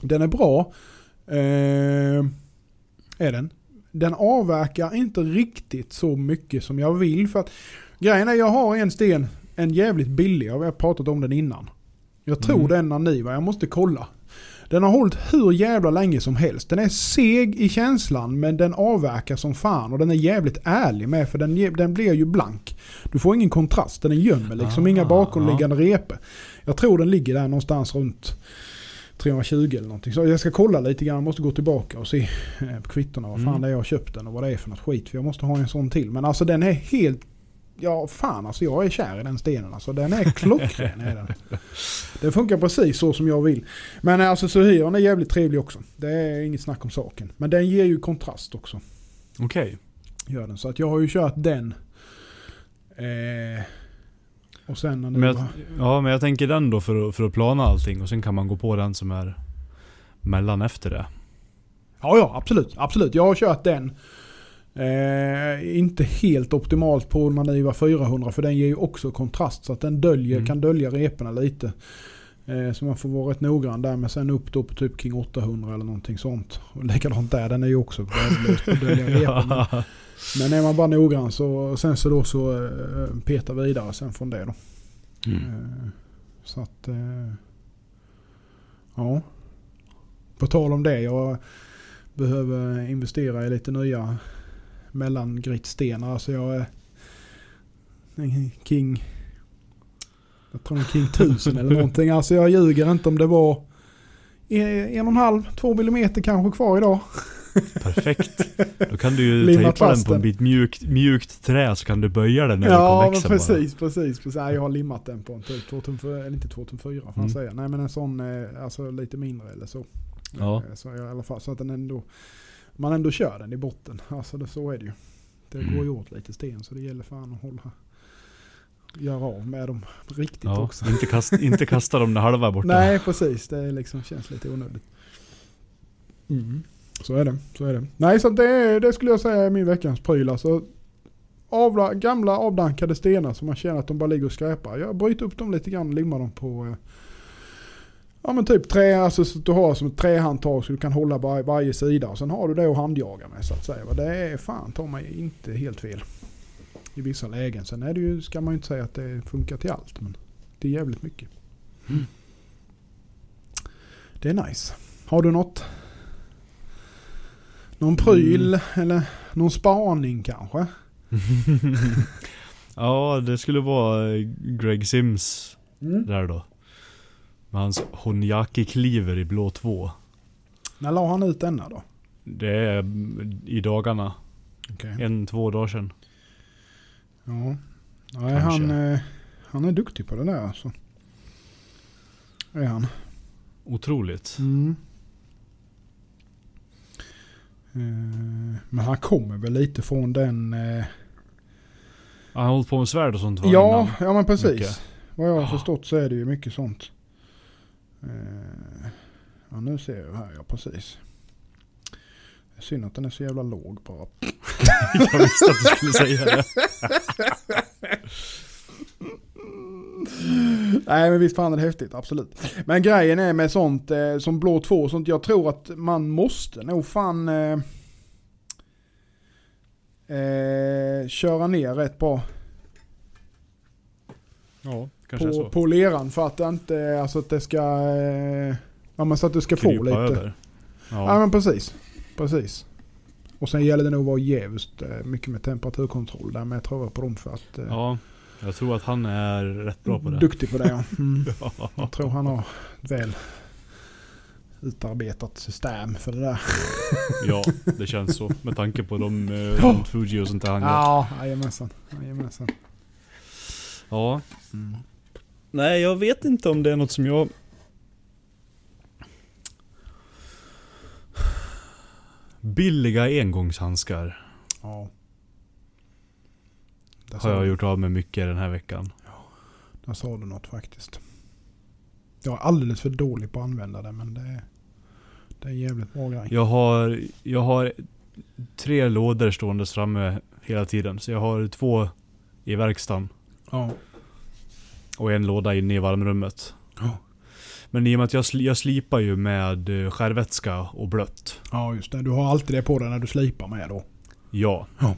den är bra. Eh, är den. Den avverkar inte riktigt så mycket som jag vill. För att grejen är jag har en sten, en jävligt billig, jag har pratat om den innan. Jag tror Mm. det är en Naniva, jag måste kolla. Den har hållit hur jävla länge som helst. Den är seg i känslan men den avverkar som fan och den är jävligt ärlig med för den, den blir ju blank. Du får ingen kontrast, den gömmer liksom Ah, inga bakomliggande repor. Jag tror den ligger där någonstans runt 320 eller någonting. Så jag ska kolla lite grann, jag måste gå tillbaka och se eh, på kvittona vad fan Mm. det är jag har köpt den och vad det är för något skit. För jag måste ha en sån till. Men alltså den är helt... Ja fan alltså jag är kär i den stenen alltså. Den är klockren är den. Den funkar precis så som jag vill. Men alltså Suhiron är jävligt trevlig också. Det är inget snack om saken. Men den ger ju kontrast också. Okej. Gör den. Så att jag har ju kört den. Eh, och sen när Men jag, nu... ja, men jag tänker den då för, för att plana allting och sen kan man gå på den som är mellan efter det. Ja, ja, absolut. Absolut. Jag har kört den. Eh, inte helt optimalt på Maniva 400 för den ger ju också kontrast så att den döljer, Mm. kan dölja reporna lite. Eh, så man får vara rätt noggrann där men sen upp då på typ kring 800 eller någonting sånt. Och likadant där, den är ju också värdelös på att dölja reporna. Men är man bara noggrann så sen så då så eh, peta vidare sen från det då. Mm. Eh, Så att... eh, Ja. På tal om det. Jag behöver investera i lite nya mellangrittstenar. Alltså jag är en King... Jag tror en King 1000 eller någonting. Alltså jag ljuger inte om det var en och en halv, två millimeter kanske kvar idag. Perfekt. Då kan du ju tejpa den på en bit mjukt, mjukt trä så kan du böja den när Ja växa bara. precis, precis, precis. Ja, Jag har limmat den på en typ 2004, eller inte 2004 får man Mm. säga. Nej men en sån, eh, alltså lite mindre eller så. Ja. Eh, Så i alla fall så att den ändå, man ändå kör den i botten. Alltså det, så är det ju. Det Mm. går ju åt lite sten så det gäller fan att hålla, göra av med dem riktigt Ja, också. inte, kast, inte kasta dem när halva är borta. Nej precis, det liksom, känns lite onödigt. Mm. Så är det, så är det. Nej så det, det skulle jag säga är min veckans pryl. Alltså, avla, gamla avdankade stenar som man känner att de bara ligger och skräpar. Jag bryter upp dem lite grann och limmar dem på eh, Ja men typ trä, alltså så att du har som ett trähandtag så du kan hålla var, varje sida. Och sen har du det att handjaga med så att säga. Det är fan ta mig inte helt fel. I vissa lägen. Sen är det ju, ska man ju inte säga att det funkar till allt. Men det är jävligt mycket. Mm. Det är nice. Har du något? Någon pryl eller någon spaning kanske? ja, det skulle vara Greg Sims där då. Med hans Honyaki-kliver i blå 2. När la han ut denna då? Det är i dagarna. Okej. En, två dagar sedan. Ja. Nej, han, eh, han är duktig på det där alltså. Är han. Otroligt. Mm. Eh, Men han kommer väl lite från den... eh, Han har hållit på med svärd och sånt va? Ja, innan? ja men precis. Mycket. Vad jag har förstått så är det ju mycket sånt. Eh, Ja nu ser jag här, ja precis. Synd att den är så jävla låg bara. Jag visste att du skulle säga det. Nej men visst fan är det häftigt, absolut. Men grejen är med sånt eh, som blå 2 och sånt, jag tror att man måste nog fan eh, eh, köra ner rätt bra Ja, på, så. på leran för att det inte, alltså att det ska, eh, ja men så att du ska få Krypa lite. över. Ja. Ja. men precis, precis. Och sen gäller det nog att vara jävligt eh, mycket med temperaturkontroll där med tror jag på dem för att eh, ja, jag tror att han är rätt bra på det. duktig på det ja. Mm. Ja. Jag tror han har ett väl utarbetat system för det där. ja, det känns så. Med tanke på de Fuji och sånt där han gör. Ja, jajamensan. jajamensan. Ja. Nej, jag vet inte om det är något som jag... Billiga engångshandskar Ja. Det har jag gjort av med mycket den här veckan. Där sa du något faktiskt. Jag är alldeles för dålig på att använda det men det är, det är en jävligt bra grej. Jag har, jag har tre lådor stående framme hela tiden. Så jag har två i verkstaden Ja. Och en låda inne i varmrummet. Ja. Men i och med att jag, sli, jag slipar ju med eh, skärvätska och blött. ja, just det. Du har alltid det på dig när du slipar med då. Ja. Ja.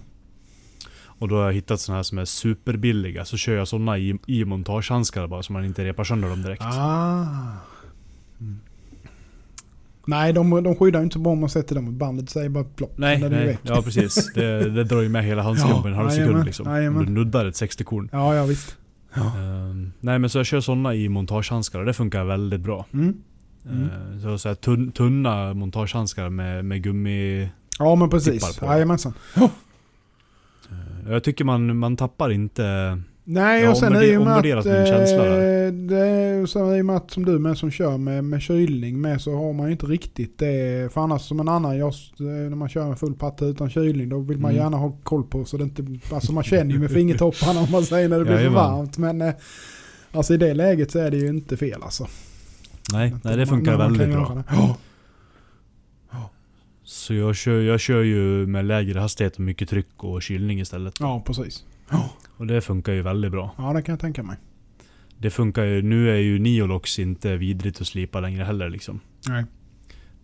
Och då har jag hittat såna här som är superbilliga. Så kör jag såna i, i montagehandskar bara så man inte repar sönder dem direkt. Ah. Mm. Nej, de, de skyddar ju inte bra om man sätter dem i bandet. säger bara plopp. Nej, nej. Ja precis. Det, det drar ju med hela handsken på en halv sekund liksom. Om du nuddar ett 60-korn. Ja, ja visst. Ehm, nej men så jag kör såna i montagehandskar och det funkar väldigt bra. Mm. Mm. Ehm, så så här tunn, tunna montagehandskar med, med gummi... Ja, men precis. Jajamensan. Ehm, jag tycker man, man tappar inte... Nej, Jag och sen i och med att... eh, det är ju så i och med att som du med som kör med, med kylning med så har man ju inte riktigt det. För annars som en annan, jag, när man kör med full patte utan kylning då vill man Mm. gärna ha koll på så det inte... Alltså man känner ju med fingertopparna om man säger när det blir för varmt. Men eh, alltså i det läget så är det ju inte fel alltså. Nej, nej det funkar man väldigt bra. Så jag kör, jag kör ju med lägre hastighet och mycket tryck och kylning istället. ja, precis. Och det funkar ju väldigt bra. Ja, det kan jag tänka mig. Det funkar ju, nu är ju Niolox inte vidrigt att slipa längre heller liksom. Nej,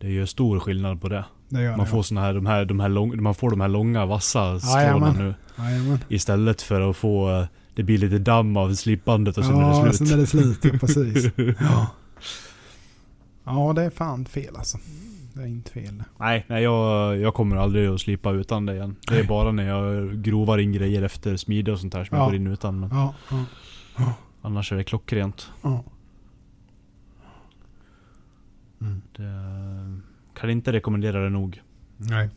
Det är ju stor skillnad på det. det gör Man det. får såna här, de här, de här lång, man får de här långa vassa Jajamän. nu. Jajamän. Istället för att få, eh, det blir lite damm av slipbandet och sen ja, är det slut. sen är det slut. Ja, precis. Ja. ja, det är fan fel alltså. Det är inte fel. Nej, nej jag, jag kommer aldrig att slipa utan det igen. Det är Nej. bara när jag grovar in grejer efter smide och sånt här som Ja. jag går in utan. Men Ja, ja, annars är det klockrent. ja. Mm. Det, kan inte rekommendera det nog. Nej.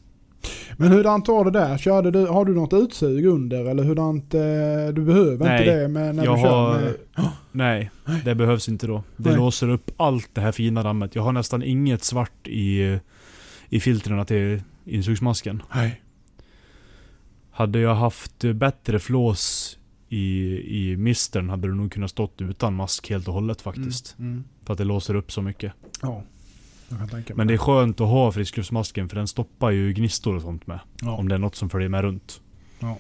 Men hurdant var det där? Körde du, har du något utsug under eller hurdant? Eh, du behöver Nej, inte det med, när jag du kör har... med... Nej, det behövs inte då. Det Nej. låser upp allt det här fina dammet. Jag har nästan inget svart i, i filtren till insugsmasken. Nej. Hade jag haft bättre flås i, i mistern hade det nog kunnat stått utan mask helt och hållet faktiskt. Mm. Mm. För att det låser upp så mycket. Ja. Men det är skönt att ha friskluftsmasken för den stoppar ju gnistor och sånt med. ja. Om det är något som följer med runt. Ja.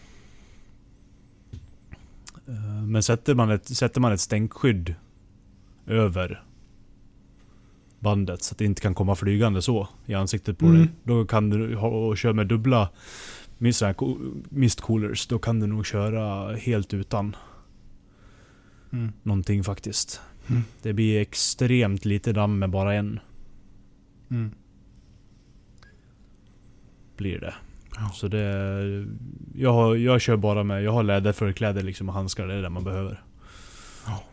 Eh, Men sätter man ett, sätter man ett stänkskydd över bandet så att det inte kan komma flygande så i ansiktet på Mm. dig. Då kan du ha, och köra med dubbla mist coolers. Då kan du nog köra helt utan Mm. någonting faktiskt. Mm. Det blir extremt lite damm med bara en. Mm. Blir det. Ja. Så det... Jag, har, jag kör bara med... Jag har läderförkläde liksom och handskar. Det är det man behöver. Ja.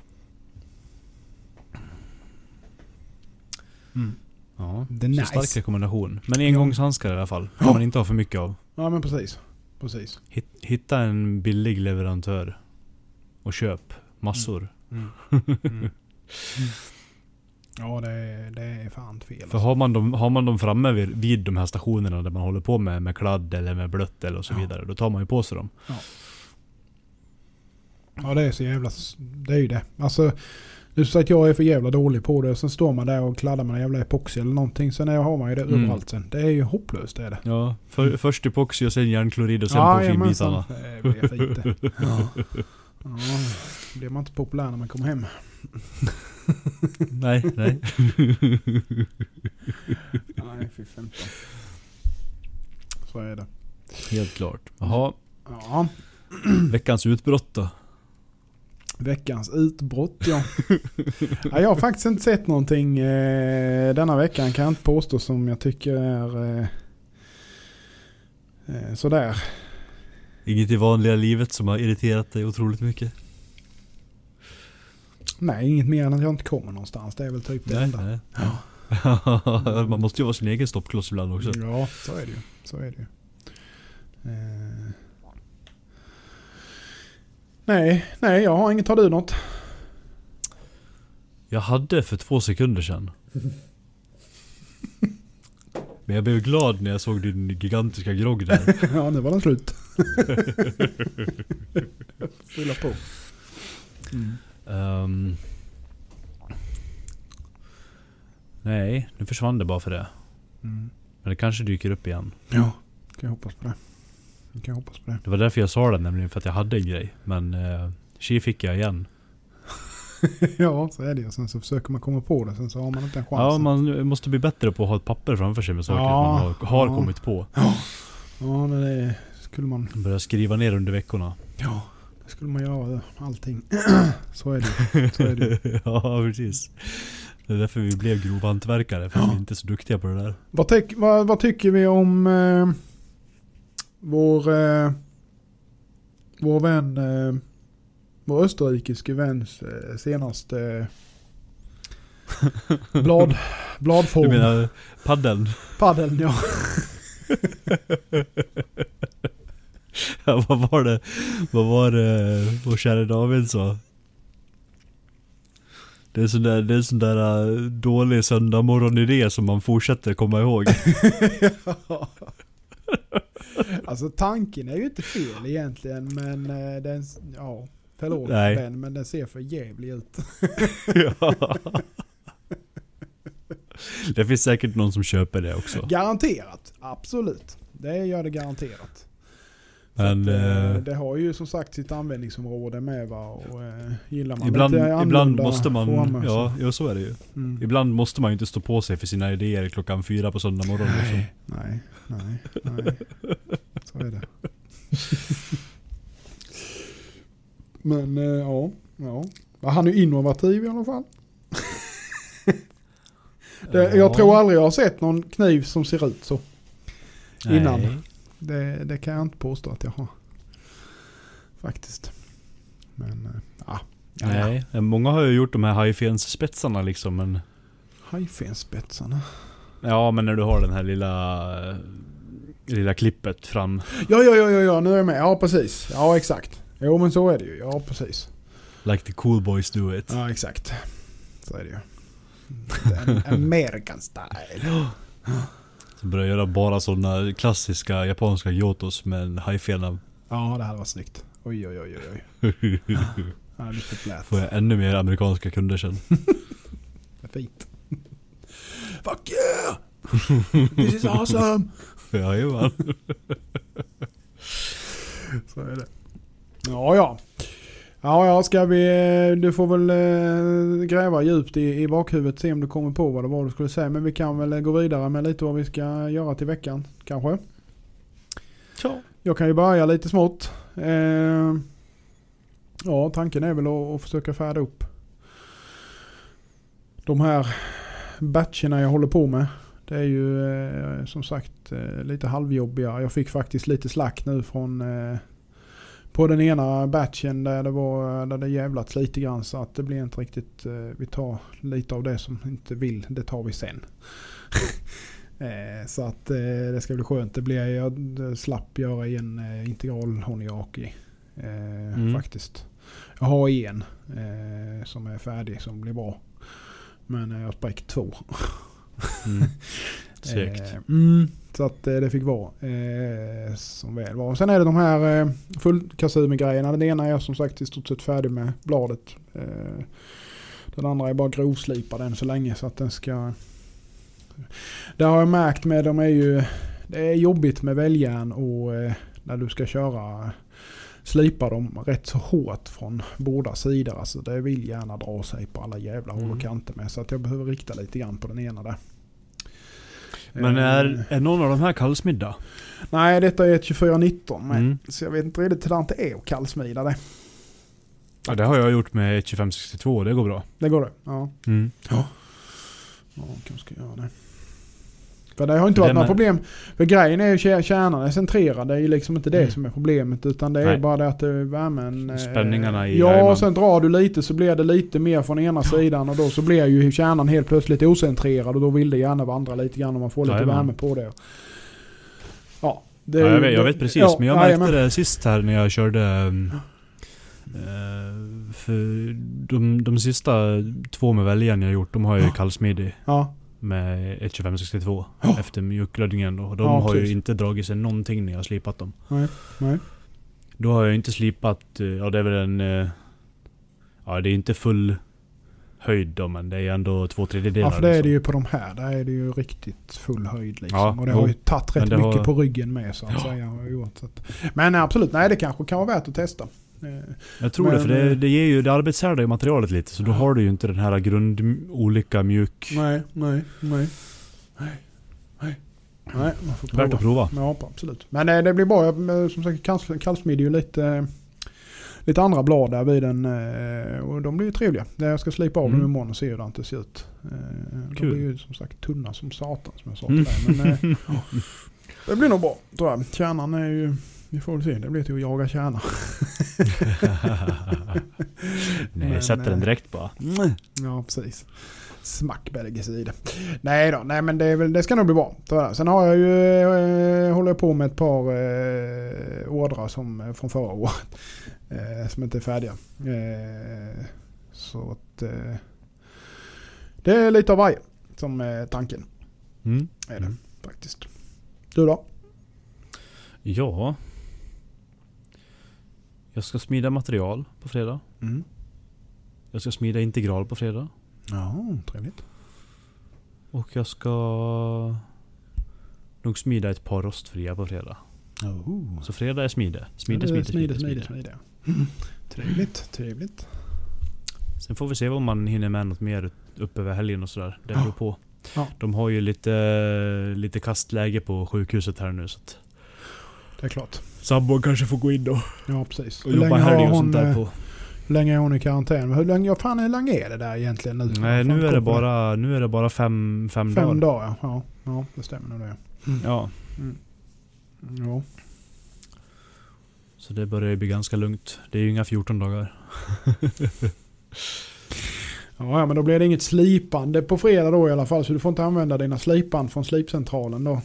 Mm. Ja. Det är Så nice. stark rekommendation. Men engångshandskar i alla fall. kan Ja. man inte ha för mycket av. Ja men precis. Precis. Hitt- Hitta en billig leverantör. Och köp massor. Mm. Mm. Ja det är, det är fan fel. För Alltså. har man, dem, har man dem framme vid, vid de här stationerna där man håller på med, med kladd eller med blött eller och så Ja. vidare. Då tar man ju på sig dem. Ja det är så jävla... Det är ju det. Alltså... Är så att jag är för jävla dålig på det och sen står man där och kladdar med en jävla epoxy eller någonting. Sen har man ju det Mm. överallt sen. Det är ju hopplöst det är det. Ja, för, först epoxy och sen järnklorid och sen på jajamensan. finbitarna. Det blir fint det. Ja. Ja, blir man inte populär när man kommer hem. nej, nej. Nej, fy 15. Så är det. Helt klart. Jaha, Ja, veckans utbrott då? veckans utbrott ja. ja. Jag har faktiskt inte sett någonting eh, denna veckan kan jag inte påstå som jag tycker är eh, eh, sådär. Inget i vanliga livet som har irriterat dig otroligt mycket? Nej, inget mer än att jag inte kommer någonstans. Det är väl typ det Nej, enda. nej. Man måste ju vara sin egen stoppkloss ibland också. Ja, så är det ju. Så är det ju. Eh. Nej, nej, jag har inget. Har du något? Jag hade för två sekunder sedan. Men jag blev glad när jag såg din gigantiska grogg där. ja, nu var den slut. Fylla på. Ehm. nej, nu försvann det bara för det. Mm. Men det kanske dyker upp igen. Ja, kan jag hoppas på det. Jag kan hoppas på det. Det var därför jag sa det nämligen, för att jag hade en grej. Men uh, tji fick jag igen. ja, så är det ju. Sen så försöker man komma på det, sen så har man inte en chans. Ja, man måste bli bättre på att ha ett papper framför sig med saker Ja, man har, har ja. kommit på. Ja, men det skulle man... Börja skriva ner under veckorna. Ja, det skulle man göra. Allting. så är det. Så är det ja, precis. Det är därför vi blev grovhantverkare, för Ja. vi är inte så duktiga på det där. Vad, tyck, vad, vad tycker vi om eh, vår, eh, vår vän, eh, vår österrikiske väns eh, senaste eh, blad, bladform? Du menar paddeln? Paddeln ja. Ja, vad var det? Vad var det vår kära David sa? Det är sån där, det är sån där äh, dålig söndagmorgon-idé som man fortsätter komma ihåg. alltså tanken är ju inte fel egentligen men eh, den, ja, förlåt Nej. Men den ser för jävlig ut. ja. Det finns säkert någon som köper det också. Garanterat, absolut. Det gör det garanterat. Men, att, eh, eh, det har ju som sagt sitt användningsområde med va. Och, eh, gillar man Ibland, lite ibland måste man, former ja, ja så är det ju. Mm. Ibland måste man ju inte stå på sig för sina idéer klockan fyra på söndag morgon. Liksom. Nej, nej, nej, nej. Så är det. Men eh, ja, ja. Han är innovativ i alla fall. Det, Jag tror aldrig jag har sett någon kniv som ser ut så. innan. Nej. Det, det kan jag inte påstå att jag har. Faktiskt. Men eh, ja. ja. Nej, många har ju gjort de här hajfensspetsarna liksom men... Hajfenspetsarna. Ja men när du har den här lilla... eh, Lilla klippet fram. Ja, ja, ja, ja, ja, nu är jag med. Ja, precis. Ja, exakt. Jo, men så är det ju. Ja, precis. Like the cool boys do it. Ja, exakt. Så är det ju. American style. Så börjar göra bara sådana klassiska japanska yotos med en hajfena. Ja, det här var snyggt. Oj, oj, oj, oj. oj. Ja. Får jag ännu mer amerikanska kunder sen. Fint. Fuck yeah! This is awesome! Jajamän. Så är det. Ja, ja. Ja, ja, ska vi... eh, Du får väl eh, gräva djupt i, i bakhuvudet, se om du kommer på vad det var du skulle säga. Men vi kan väl eh, gå vidare med lite vad vi ska göra till veckan, kanske. Ja. Jag kan ju börja lite smått. Eh, ja, tanken är väl att, att försöka färda upp de här batcherna jag håller på med. Det är ju eh, som sagt eh, lite halvjobbiga. Jag fick faktiskt lite slack nu från på den ena batchen där det var där det jävlats lite grann så att det blir inte riktigt. Eh, vi tar lite av det som inte vill. Det tar vi sen. eh, så att eh, det ska bli skönt. Det blir jag slapp göra en integral honiaki. Eh, Mm. Faktiskt. Jag har en som är färdig som blir bra. Men jag har spräckt två. Mm. Segt. Eh, mm, så att eh, det fick vara eh, som väl var. Sen är det de här eh, fullkassumer-grejerna. Den ena är jag som sagt i stort sett färdig med bladet. Eh, den andra är bara grovslipad än så länge så att den ska... Det har jag märkt med, de är ju... Det är jobbigt med väljärn och eh, när du ska köra slipa dem rätt så hårt från båda sidor. Alltså det vill gärna dra sig på alla jävla håll Mm. och kanter med. Så att jag behöver rikta lite grann på den ena där. Men Eh, är, är någon av de här kallsmidda? Nej, detta är ett 2419 med. Mm. Så jag vet inte riktigt hur det är att kallsmida det. Ja det har jag gjort med ett 2562 och det går bra. Det går det? Ja. Mm. Ja, kanske ska göra det. För det har inte varit några problem. För grejen är ju kär- kärnan är centrerad. Det är ju liksom inte det Mm. som är problemet. Utan det är Nej. bara det att värmen... eh, Spänningarna i- Ja, jajamän. och sen drar du lite så blir det lite mer från ena sidan. Och då så blir ju kärnan helt plötsligt ocentrerad. Och då vill det gärna vandra lite grann om man får lite Jajamän. värme på det. Ja, det Ja, jag, vet, jag vet precis, ja, men jag jajamän. märkte det sist här när jag körde... eh, för de, de sista två med väljaren jag gjort, de har jag ju Ja. kallsmidig Ja, med ett 2562 Ja. efter mjukglödningen. Och de Ja, har ju precis. inte dragit sig någonting när jag har slipat dem. nej, nej. Då har jag inte slipat, eh, ja det är väl en... eh, Ja, det är inte full höjd då, men det är ändå två tredjedelar. Ja för det är det liksom. ju på de här. Där är det ju riktigt full höjd liksom. Ja, och det jo. har ju tagit rätt mycket har- på ryggen med så att Ja. säga. har gjort, så att. Men absolut, nej det kanske kan vara värt att testa. Eh, Jag tror det, för Men, det, eh, det ger ju, det arbetshärdar ju materialet lite. Så då har du ju inte den här grund, olika mjuk. Nej, nej, nej. Nej, nej. Nej, man får Värt att prova. prova. Ja, absolut. Men eh, det blir bra. Jag- men Som sagt, kall- kallsmid är ju lite, eh, lite andra blad där vid den. eh, Och de blir ju trevliga. Jag ska slipa av Mm. dem imorgon och se hur det ser ut. Eh, De Kul. blir ju som sagt tunna som satan som jag sa Mm. till dig. Men eh, det blir nog bra tror jag. Kärnan är ju, vi får väl se. Det blir till att jaga kärna. Nej, Men, sätter den eh, direkt bara. Ja, precis. Smack belgisida. Nej då, nej men det, är väl, det ska nog bli bra. Sen har jag ju, eh, håller jag på med ett par eh, ordrar som, eh, från förra året. Eh, som inte är färdiga. Eh, så att eh, det är lite av varje som är tanken. Mm. Är det faktiskt. Du då? Ja. Jag ska smida material på fredag. Mm. Jag ska smida integral på fredag. Ja, trevligt. Och jag ska nog smida ett par rostfria på fredag. Oh. Så fredag är smide. Smide, smide, smide, smide, smide. smide. Mm. Trevligt, trevligt. Sen får vi se om man hinner med något mer upp över helgen och sådär. Det beror på. Ja. De har ju lite, lite kastläge på sjukhuset här nu så Det är klart. Sambon kanske får gå in då Ja, precis. och jobba helg och sånt där eh, på. Hur länge är hon i karantän? Hur länge, ja, fan, hur länge är det där egentligen nu? Nej nu är det bara, nu är det bara fem, fem, Fem dagar. dagar, ja. Ja, det stämmer nog det. Ja, Ja. så det börjar ju bli ganska lugnt. Det är ju inga 14 dagar. Ja, ja, men då blir det inget slipande på fredag då i alla fall. Så du får inte använda dina slipband från slipcentralen då.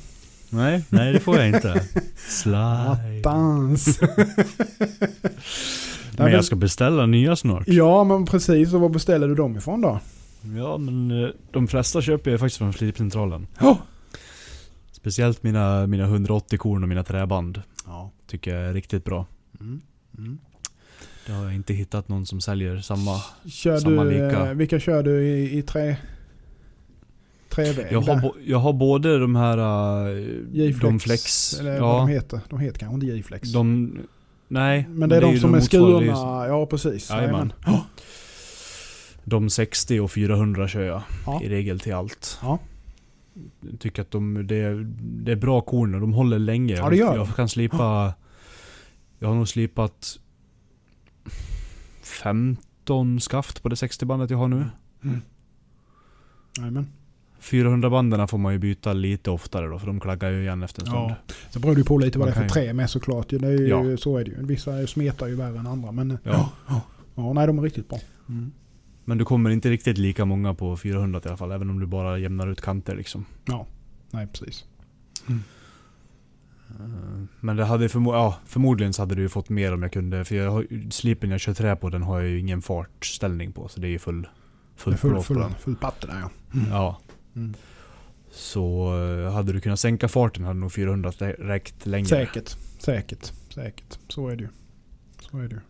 Nej, nej det får jag inte. Attans. Men jag ska beställa nya snart. Ja, men precis. Och var beställer du dem ifrån då? Ja men eh, de flesta köper jag faktiskt från Slipcentralen. Ja. Speciellt mina, mina 180 korn och mina träband. Ja. Tycker jag är riktigt bra. Mm. Mm. Det har jag inte hittat någon som säljer samma. Kör Samma du, lika. eh, vilka kör du i, i trä, träväg? Jag har, jag har både de här... Uh, J-flex, de flex. Eller vad de heter. De heter kanske inte J-flex. de... Nej. men det är de ju som är skurna. Ja, precis. Jajamän. Jajamän. Ja. De 60 och 400 kör jag Ja. i regel till allt. Ja. Jag tycker att de, det, är, det är bra korn och de håller länge. Ja, det gör jag de. kan slipa... Jag har nog slipat 15 skaft på det 60-bandet jag har nu. Jajamän. 400-banden får man ju byta lite oftare då, för de klaggar ju igen efter en stund. Ja. Så beror det på lite vad det är för trä med såklart. Det är ju, Ja. Så är det ju. Vissa smetar ju värre än andra. Men Ja. ja, nej de är riktigt bra. Men du kommer inte riktigt lika många på 400 i alla fall, även om du bara jämnar ut kanter liksom. Nej, precis. Eh, Men det hade förmo- ja, förmodligen så hade du fått mer om jag kunde, för jag har, slipen jag kör trä på den har jag ju ingen fartställning på, så det är ju full, full, full, full, full patte där ja. Ja. Mm. Så eh, hade du kunnat sänka farten hade nog 400 rä- räckt längre. Säkert, säkert, säkert. Så är det ju. Så är det ju.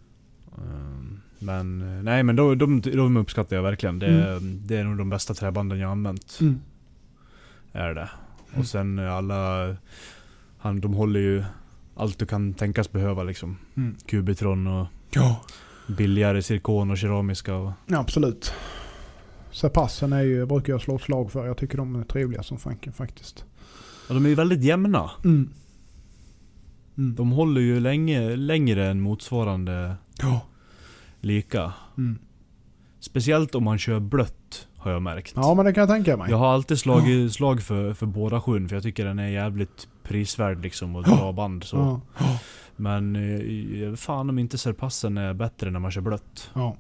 Eh, Men eh, nej men de, de, de uppskattar jag verkligen. Det, Mm. det är nog de bästa träbanden jag har använt. Mm. Är det. Mm. Och sen eh, alla... Han, de håller ju allt du kan tänkas behöva liksom. Mm. Cubitron och Ja. billigare zirkon och keramiska. Och, ja, absolut. Sepassen är ju, brukar jag slå ett slag för. Jag tycker de är trevliga som fanken faktiskt. och de är ju väldigt jämna. Mm. Mm. De håller ju länge, längre än motsvarande Ja. lika. Mm. Speciellt om man kör blött har jag märkt. ja, men det kan jag tänka mig. Jag har alltid slagit slag för, för båda sjön för jag tycker den är jävligt prisvärd liksom och bra band så. Ja. Men eh, fan om inte serpassen är bättre när man kör blött. Ja.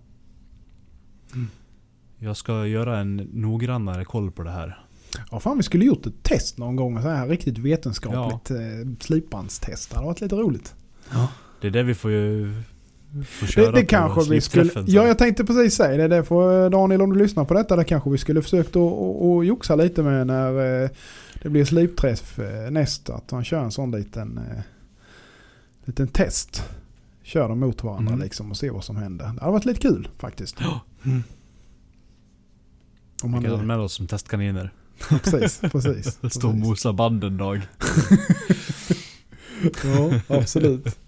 Jag ska göra en noggrannare koll på det här. ja, fan vi skulle gjort ett test någon gång. Så här riktigt vetenskapligt ja. slipbandstest. Det hade varit lite roligt. Det är det vi får ju... Får köra Det, det kanske vi skulle... sen. Ja, jag tänkte precis säga det. Det får Daniel, om du lyssnar på detta, det kanske vi skulle försökt att joxa lite med när eh, det blir slipträff eh, nästa. Att han kör en sån liten, eh, liten test. kör dem mot varandra Mm. liksom och ser vad som händer. Det hade varit lite kul faktiskt. Mm. Om Man man, kan med oss som testkaniner. precis, precis. Stå och mosa band en dag. Ja, absolut.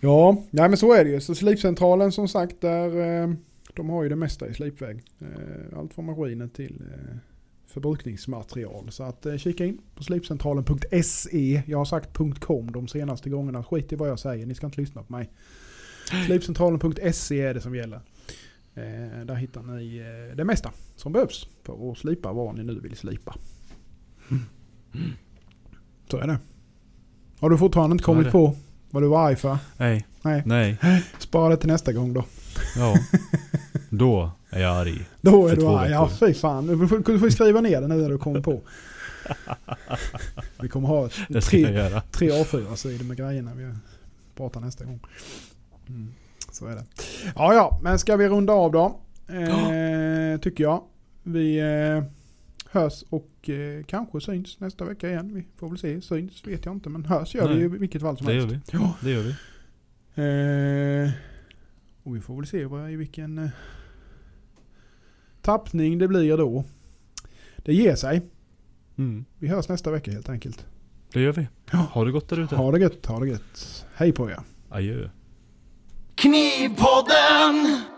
Ja, nej men så är det ju. Så slipcentralen som sagt, där, eh, de har ju det mesta i slipväg. Eh, Allt från maskiner till eh, förbrukningsmaterial. Så att kika in på slipcentralen.se. Jag har sagt .com de senaste gångerna. Skit i vad jag säger, ni ska inte lyssna på mig. Slipcentralen.se är det som gäller. Eh, där hittar ni eh, det mesta som behövs för att slipa vad ni nu vill slipa. Så är det. Har du fortfarande inte kommit på vad du var arg för? Nej. Nej. Nej. Spara det till nästa gång då. Ja. Då är jag arg. Då är du arg. Ja, fy fan. Du får, du får skriva ner det nu när du kommer på. Vi kommer ha tre, tre A4-sidor med grejerna vi pratar nästa gång. Mm. Så är det. Ja, ja, men ska vi runda av då? Eh, tycker jag. Vi eh, hörs och eh, kanske syns nästa vecka igen. Vi får väl se. Syns vet jag inte, men hörs gör vi Nej. i vilket fall som Det gör helst. vi. Ja. Det gör vi. Eh, och vi får väl se vad, i vilken eh, tappning det blir då. Det ger sig. Mm. Vi hörs nästa vecka helt enkelt. Det gör vi. Ja. Ha det gott där ute. Ha det gött, ha det gött. Hej på er. Adjö. Knivpodden!